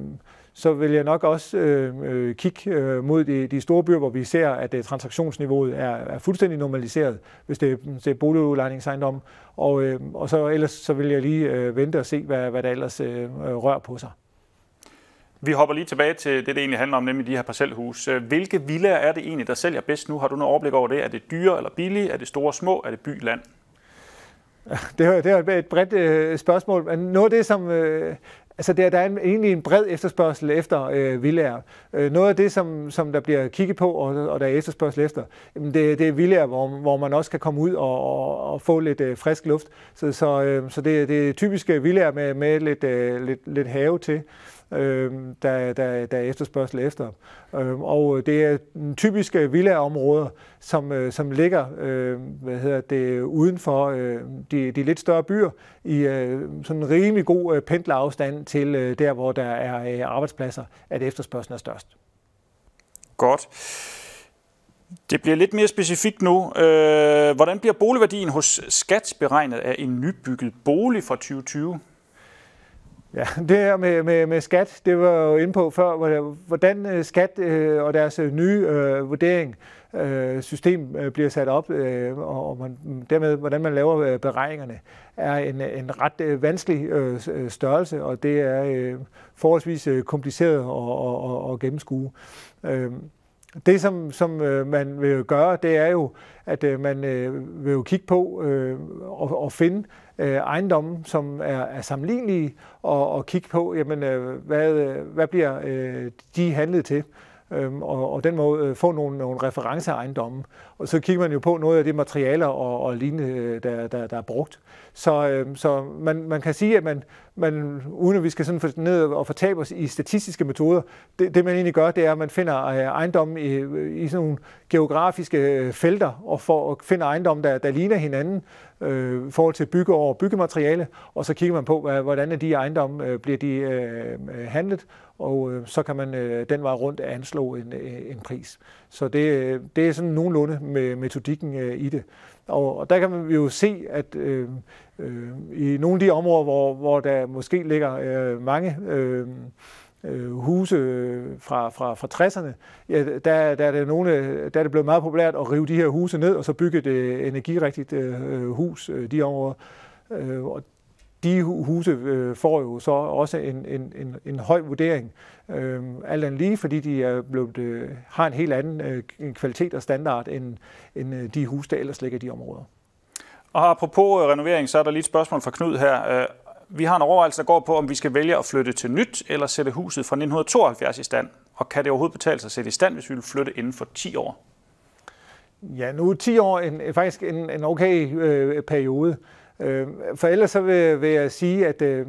så vil jeg nok også øh, øh, kigge øh, mod de, de store byer, hvor vi ser, at øh, transaktionsniveauet er, er fuldstændig normaliseret, hvis det, det er boligudlejningsejendom. Og, øh, og så ellers så vil jeg lige øh, vente og se, hvad, hvad der ellers øh, rører på sig. Vi hopper lige tilbage til det, det egentlig handler om, nemlig de her parcelhus. Hvilke villaer er det egentlig, der sælger bedst nu? Har du noget overblik over det? Er det dyre eller billige? Er det store og små? Er det by land? (laughs) Det er, det er et bredt øh, spørgsmål, men noget af det, som... Øh, altså der, der er en, egentlig en bred efterspørgsel efter øh, villager. Øh, noget af det, som, som der bliver kigget på, og, og der er efterspørgsel efter, jamen det, det er villager, hvor, hvor man også kan komme ud og, og, og få lidt øh, frisk luft. Så, så, øh, så det, det er typiske villager med, med lidt, øh, lidt, lidt have til øh, der, der, der er efterspørgsel efter. Øh, og det er typiske villaområder, som, øh, som ligger øh, hvad hedder det, uden for øh, de, de lidt større byer, i øh, sådan en rimelig god øh, pendlerafstand til øh, der, hvor der er øh, arbejdspladser, at efterspørgselen er størst. Godt. Det bliver lidt mere specifikt nu. Øh, hvordan bliver boligværdien hos skat beregnet af en nybygget bolig fra 2020? Ja, (laughs) det her med, med, med skat, det var jo inde på før, hvordan øh, skat øh, og deres øh, nye øh, vurdering øh, system øh, bliver sat op, øh, og man, dermed hvordan man laver øh, beregningerne, er en, en ret øh, vanskelig øh, øh størrelse, og det er øh, forholdsvis øh, kompliceret at, at, at gennemskue. Øh, det, som, som øh, man vil gøre, det er jo, at øh, man øh, vil jo kigge på og, og finde øh, ejendomme, som er, er sammenlignelige, og, og kigge på, jamen, øh, hvad, hvad bliver øh, de handlet til, øh, og, og den måde øh, få nogle, nogle referenceejendomme. Og så kigger man jo på noget af det materialer og, og lignende, øh, der, der, der er brugt. Så, øh, så man, man kan sige, at man, man, uden at vi skal sådan ned og fortabe os i statistiske metoder, det, det man egentlig gør, det er, at man finder øh, ejendomme i, øh, i sådan nogle geografiske felter, og, for, og finder ejendomme, der, der ligner hinanden øh, i forhold til byggeår og byggemateriale, og så kigger man på, hvordan er de ejendomme øh, bliver de øh, handlet, og øh, så kan man øh, den vej rundt anslå en, en pris. Så det, øh, det er sådan nogenlunde med metodikken øh, i det. Og, og der kan man jo se, at øh, øh, i nogle af de områder, hvor, hvor der måske ligger øh, mange øh, øh huse øh, fra, fra, fra 60'erne, ja, der, der, er det nogle, der er det blevet meget populært at rive de her huse ned, og så bygge et øh, energirigtigt øh, hus, de områder. Øh, og de huse øh, får jo så også en, en, en, en høj vurdering, øh, alt andet lige, fordi de er blevet, øh, har en helt anden øh, kvalitet og standard end, end øh, de huse, der ellers ligger i de områder. Og apropos øh, renovering, så er der lige et spørgsmål fra Knud her. Øh, vi har en overvejelse, der går på, om vi skal vælge at flytte til nyt, eller sætte huset fra 1972 i stand. Og kan det overhovedet betale sig at sætte i stand, hvis vi vil flytte inden for 10 år? Ja, nu er 10 år en, faktisk en, en okay øh, periode. Øh, for ellers så vil, vil jeg sige, at øh,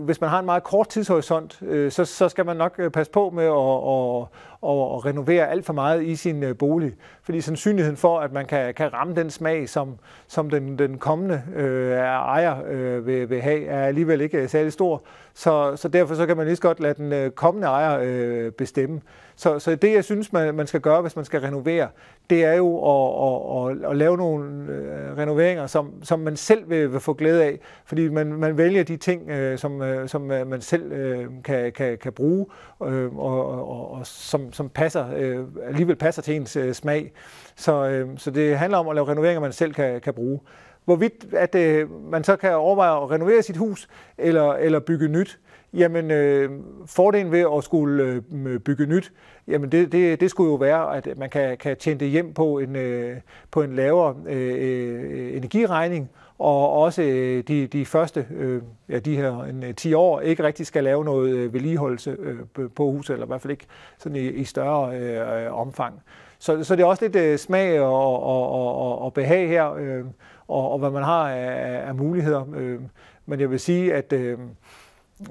hvis man har en meget kort tidshorisont, øh, så, så skal man nok øh, passe på med at, at, over at renovere alt for meget i sin øh, bolig. Fordi sandsynligheden for, at man kan, kan ramme den smag, som, som den, den kommende øh, ejer øh, vil, vil have, er alligevel ikke øh, særlig stor. Så, så derfor så kan man lige så godt lade den øh, kommende ejer øh, bestemme. Så, så det, jeg synes, man, man skal gøre, hvis man skal renovere, det er jo at, at, at, at lave nogle øh, renoveringer, som, som man selv vil, vil få glæde af. Fordi man, man vælger de ting, øh, som, øh, som øh, man selv øh, kan, kan, kan bruge, øh, og, og, og som, som passer, øh, alligevel passer til ens øh, smag. Så, øh, så det handler om at lave renoveringer, man selv kan, kan bruge. Hvorvidt at øh, man så kan overveje at renovere sit hus eller, eller bygge nyt, Jamen, øh, fordelen ved at skulle øh, bygge nyt, jamen det, det, det skulle jo være, at man kan, kan tjene det hjem på en, øh, på en lavere øh, øh energiregning, og også øh, de, de første øh, ja, de her en, øh, 10 år ikke rigtig skal lave noget øh, vedligeholdelse øh, på huset, eller i hvert fald ikke sådan i, i større øh, omfang. Så, så det er også lidt øh, smag og, og, og, og behag her, øh, og, og hvad man har af, af muligheder. Øh, men jeg vil sige, at øh,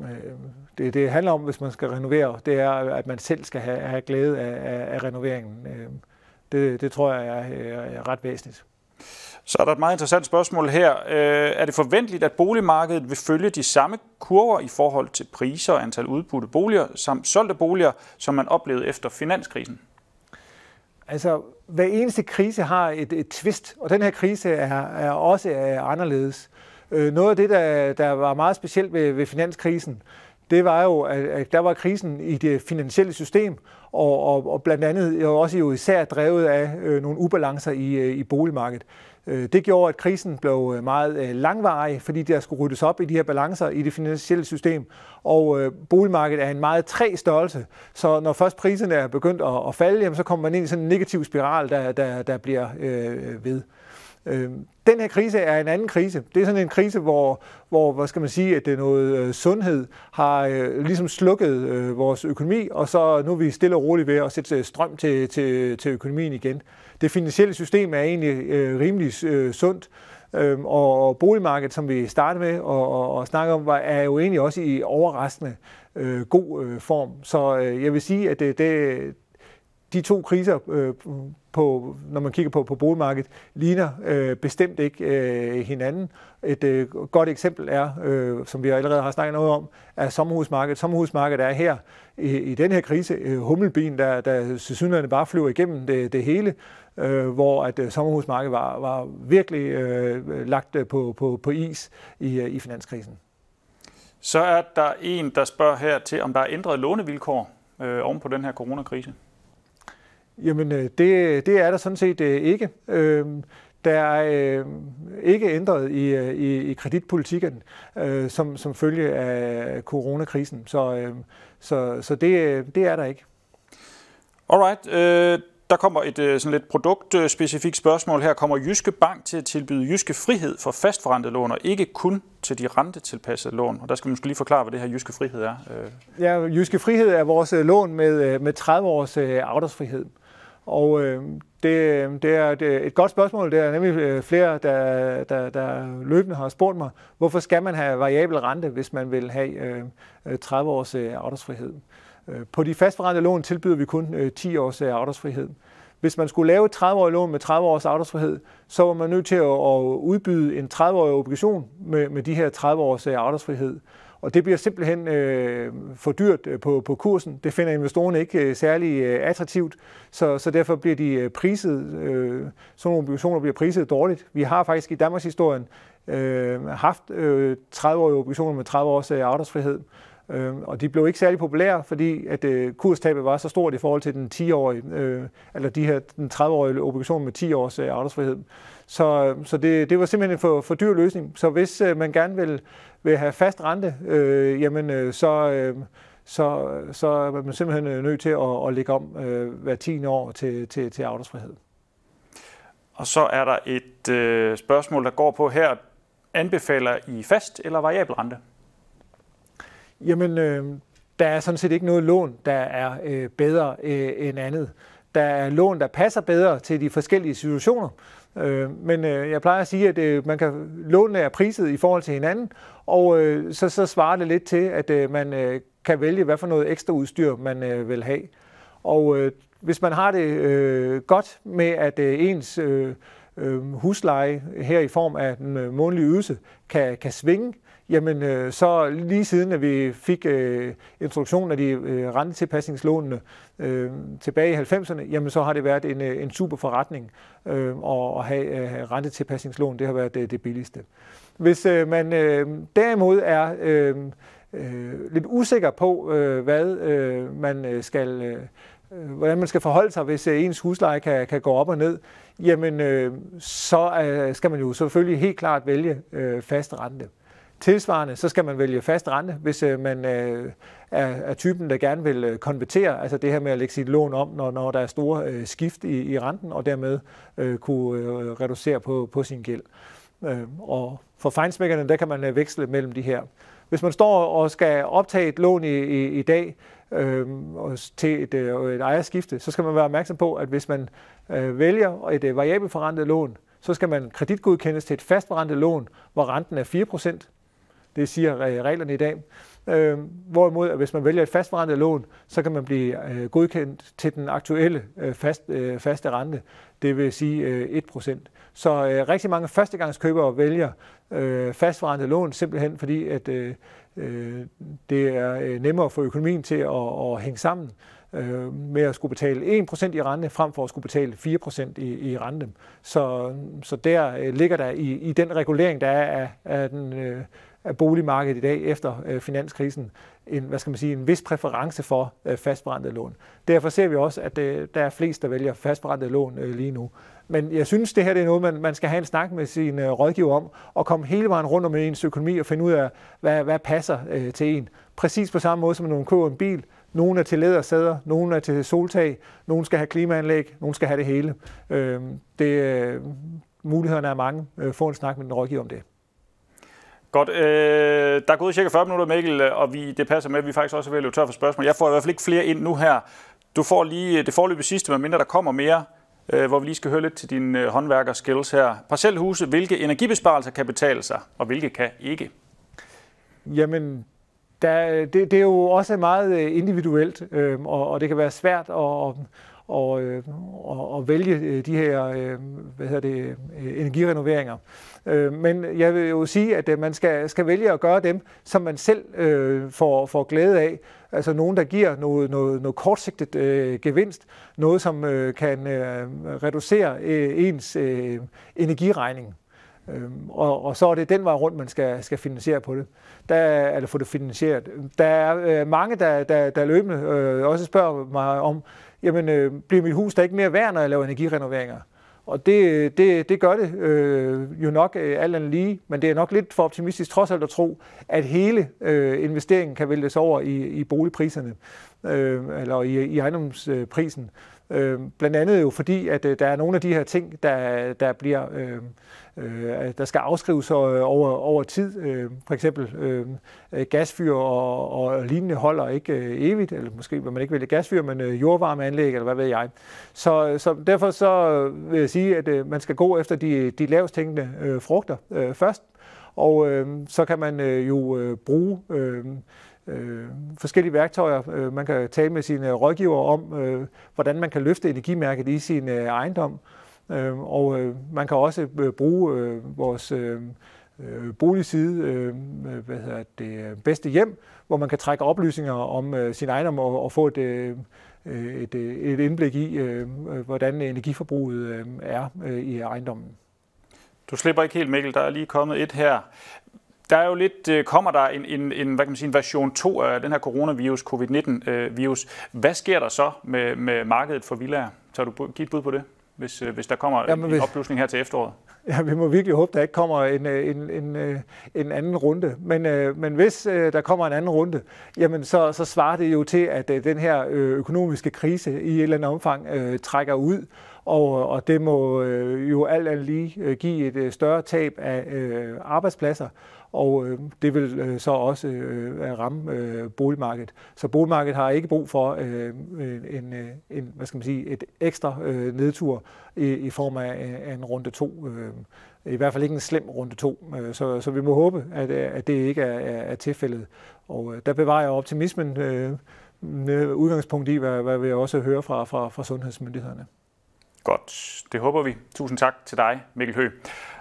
Øh, det, det handler om, hvis man skal renovere, det er, at man selv skal have, have glæde af, af, af renoveringen. Øh, det, det tror jeg er, er ret væsentligt. Så er der et meget interessant spørgsmål her. Øh, er det forventeligt, at boligmarkedet vil følge de samme kurver i forhold til priser og antal udbudte boliger samt solgte boliger, som man oplevede efter finanskrisen? Altså, hver eneste krise har et, et twist, og den her krise er, er også er anderledes. Øh, noget af det, der, der var meget specielt ved, ved finanskrisen, det var jo, at der var krisen i det finansielle system, og, og, og blandt andet jo også jo især drevet af øh, nogle ubalancer i, øh, i boligmarkedet. Øh, det gjorde, at krisen blev øh, meget øh, langvarig, fordi der skulle ryddes op i de her balancer i det finansielle system. Og boligmarkedet er en meget træ størrelse, så når først priserne er begyndt at, falde, jamen, så kommer man ind i sådan en negativ spiral, der, der, der bliver ved. Øh, den her krise er en anden krise. Det er sådan en krise, hvor, hvor hvad skal man sige, at det er noget øh, sundhed har øh, ligesom slukket øh, vores økonomi, og så nu er vi stille og roligt ved at sætte øh, strøm til, til, til økonomien igen. Det finansielle system er egentlig øh, rimelig øh, sundt, øh, og boligmarkedet, som vi startede med og, og, og snakke om, var, er jo egentlig også i overraskende øh, god øh, form. Så øh, jeg vil sige, at øh, det, det, de to kriser, øh, på, når man kigger på, på boligmarkedet, ligner øh, bestemt ikke øh, hinanden. Et øh, godt eksempel er, øh, som vi allerede har snakket noget om, er sommerhusmarkedet. Sommerhusmarkedet er her i, i den her krise øh, hummelbien, der, der synligheden bare flyver igennem det, det hele, øh, hvor at øh, sommerhusmarkedet var, var virkelig øh, lagt øh, på, på, på is i, øh, i finanskrisen. Så er der en, der spørger her til, om der er ændret lånevilkår øh, oven på den her coronakrise. Jamen, øh, det, det er der sådan set øh, ikke. Øhm, der er øh, ikke ændret i, i, i kreditpolitikken som, som følge af coronakrisen. Så, så, så det, det er der ikke. Alright. Øh, der kommer et sådan lidt produktspecifikt spørgsmål her. Kommer Jyske Bank til at tilbyde Jyske Frihed for fastforrentet lån, og ikke kun til de rentetilpassede lån? Og der skal vi måske lige forklare, hvad det her Jyske Frihed er. Ja, Jyske Frihed er vores lån med, med 30 års afdragsfrihed. Og øh, det, det er et, et godt spørgsmål. Det er nemlig øh, flere, der, der, der løbende har spurgt mig, hvorfor skal man have variabel rente, hvis man vil have øh, øh 30 års øh, afdragsfrihed? Øh, på de fastforrentede lån tilbyder vi kun øh, 10 års øh, afdragsfrihed. Hvis man skulle lave et 30-årigt lån med 30 års afdragsfrihed, så var man nødt til at, at udbyde en 30-årig obligation med, med de her 30 års afdragsfrihed. Og det bliver simpelthen øh, for dyrt øh, på, på kursen. Det finder investorerne ikke øh, særlig øh, attraktivt, så, så derfor bliver de øh, priset, øh, sådan nogle obligationer bliver priset dårligt. Vi har faktisk i Danmarks historien øh, haft øh, 30-årige obligationer med 30 års øh, afdragsfrihed, øh, og de blev ikke særlig populære, fordi at øh, kurstabet var så stort i forhold til den 10-årige, øh, eller de her den 30-årige obligation med 10 års øh, afdragsfrihed. Så, så det, det var simpelthen en for, for dyr løsning. Så hvis øh, man gerne vil vil have fast rente, øh, jamen øh, så, øh, så, så er man simpelthen øh, nødt til at, at lægge om øh, hver 10 år til, til, til afdragsfrihed. Og så er der et øh, spørgsmål, der går på her. Anbefaler I fast eller variabel rente? Jamen, øh, der er sådan set ikke noget lån, der er øh, bedre øh, end andet. Der er lån, der passer bedre til de forskellige situationer. Øh, men øh, jeg plejer at sige, at øh, man kan låne er priset i forhold til hinanden, og øh, så, så svarer det lidt til, at øh, man øh, kan vælge, hvad for noget ekstra udstyr man øh, vil have. Og øh, hvis man har det øh, godt med, at øh, ens øh, øh husleje her i form af en øh, månedlig ydelse kan, kan svinge, jamen øh, så lige siden, at vi fik øh, introduktionen af de øh, rentetilpasningslånene øh, tilbage i 90'erne, jamen så har det været en, øh, en super forretning øh, at, have øh, rentetilpasningslån. Det har været det, det billigste. Hvis øh, man øh, derimod er øh, øh, lidt usikker på, øh, hvad øh, man øh, skal... Øh, hvordan man skal forholde sig, hvis øh, ens husleje kan, kan gå op og ned, jamen øh, så øh, skal man jo selvfølgelig helt klart vælge øh, fast rente. Tilsvarende, så skal man vælge fast rente, hvis øh, man øh, er, er typen, der gerne vil øh, konvertere, altså det her med at lægge sit lån om, når, når der er store skift i, i renten, og dermed øh, kunne reducere på, på sin gæld. Og for fejnsmækkerne, der kan man veksle mellem de her. Hvis man står og skal optage et lån i, i, i dag øh, til et, øh, et ejerskifte, så skal man være opmærksom på, at hvis man øh, vælger et øh, variabelforrentet lån, så skal man kreditgodkendes til et fastforrentet lån, hvor renten er 4%. Det siger øh, reglerne i dag. Øh, hvorimod, at hvis man vælger et fastforrentet lån, så kan man blive øh, godkendt til den aktuelle øh, fast, øh, faste rente, det vil sige øh, 1%. Så øh, rigtig mange førstegangskøbere vælger øh, fastforrentet lån, simpelthen fordi, at øh, øh det er øh, nemmere for økonomien til at, at hænge sammen øh, med at skulle betale 1% i rente, frem for at skulle betale 4% i, i rente. Så, så der øh, ligger der i, i den regulering, der er af, af den øh, boligmarkedet i dag efter øh, finanskrisen en, hvad skal man sige, en vis præference for øh, lån. Derfor ser vi også, at øh, der er flest, der vælger fastbrændte lån øh, lige nu. Men jeg synes, det her det er noget, man, man skal have en snak med sin øh, rådgiver om, og komme hele vejen rundt om ens økonomi og finde ud af, hvad, hvad passer øh, til en. Præcis på samme måde, som når man køber en bil. Nogle er til lædersæder, nogle er til soltag, nogle skal have klimaanlæg, nogle skal have det hele. Øh, det, øh, mulighederne er mange. Øh, få en snak med din rådgiver om det. Godt. Øh, der er gået cirka 40 minutter, Mikkel, og vi, det passer med, at vi faktisk også er ved at løbe tør for spørgsmål. Jeg får i hvert fald ikke flere ind nu her. Du får lige øh, det forløbige sidste, medmindre der kommer mere, øh, hvor vi lige skal høre lidt til dine øh, håndværker-skills her. Parcelhuse, hvilke energibesparelser kan betale sig, og hvilke kan ikke? Jamen, der, øh, det, det er jo også meget øh, individuelt, øh, og, og det kan være svært at, og, øh, og, og vælge øh, de her øh, hvad hedder det, øh, energirenoveringer. Øh, men jeg vil jo sige, at man skal, skal vælge at gøre dem, som man selv øh, får, får glæde af. Altså nogen, der giver noget, noget, noget kortsigtet øh, gevinst, noget som øh, kan øh, reducere øh, ens øh, energiregning. Øhm, og, og så er det den vej rundt, man skal, skal finansiere på det. Der, eller få det finansieret. Der er øh, mange, der, der, der løbende øh, også spørger mig om, jamen øh, bliver mit hus da ikke mere værd, når jeg laver energirenoveringer? Og det, øh, det, det gør det øh, jo nok øh, alt andet lige, men det er nok lidt for optimistisk trods alt at tro, at hele øh, investeringen kan væltes over i, i boligpriserne, øh, eller i, i ejendomsprisen. Øh, blandt andet jo fordi, at øh, der er nogle af de her ting, der, der bliver... Øh, øh, der skal afskrives over, over tid. Øh, for eksempel øh, gasfyr og, og lignende holder ikke øh, evigt, eller måske vil man ikke vælge gasfyr, men øh, jordvarmeanlæg, eller hvad ved jeg. Så, så derfor så øh, vil jeg sige, at øh, man skal gå efter de, de lavest hængende øh, frugter øh, først, og øh, så kan man øh, jo øh, bruge øh, øh, forskellige værktøjer. Øh, man kan tale med sine rådgiver om, øh, hvordan man kan løfte energimærket i sin øh, ejendom. Øh, og øh, man kan også øh, bruge øh, vores øh, øh, boligside, øh, øh hvad hedder det, bedste hjem, hvor man kan trække oplysninger om øh, sin ejendom og, og få et, øh, et, øh, et indblik i, øh, øh, hvordan energiforbruget øh, er øh, i ejendommen. Du slipper ikke helt, Mikkel. Der er lige kommet et her. Der er jo lidt, kommer der en, en, en, hvad kan man sige, en version 2 af den her coronavirus, covid-19-virus. Hvad sker der så med, med markedet for villager? Tør du give et bud på det? hvis, øh, hvis der kommer Jamen, en hvis, opblusning her til efteråret? (laughs) Ja, vi må virkelig håbe, der ikke kommer en, øh, en, en, øh, en anden runde. Men, men hvis der kommer en anden runde, jamen så, så svarer det jo til, at den her økonomiske krise i et eller andet omfang øh, trækker ud, og, og det må øh, jo alt andet lige give et større tab af øh, arbejdspladser, og øh, det vil øh, så også øh, ramme øh, boligmarkedet. Så boligmarkedet har ikke brug for øh, en, øh, en, hvad skal man sige, et ekstra øh, nedtur i, i form af, af en runde to. Øh, I hvert fald ikke en slem runde to. Øh, så, så vi må håbe, at, at det ikke er, er, er tilfældet. Og øh, der bevarer jeg optimismen øh, med udgangspunkt i, hvad, hvad vi også hører fra, fra, fra sundhedsmyndighederne. Godt, det håber vi. Tusind tak til dig, Mikkel Høgh.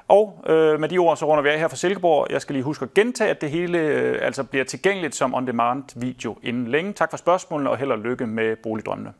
Og øh, med de ord, så runder vi af her fra Silkeborg. Jeg skal lige huske at gentage, at det hele øh, altså bliver tilgængeligt som on-demand video inden længe. Tak for spørgsmålene, og held og lykke med boligdrømmene.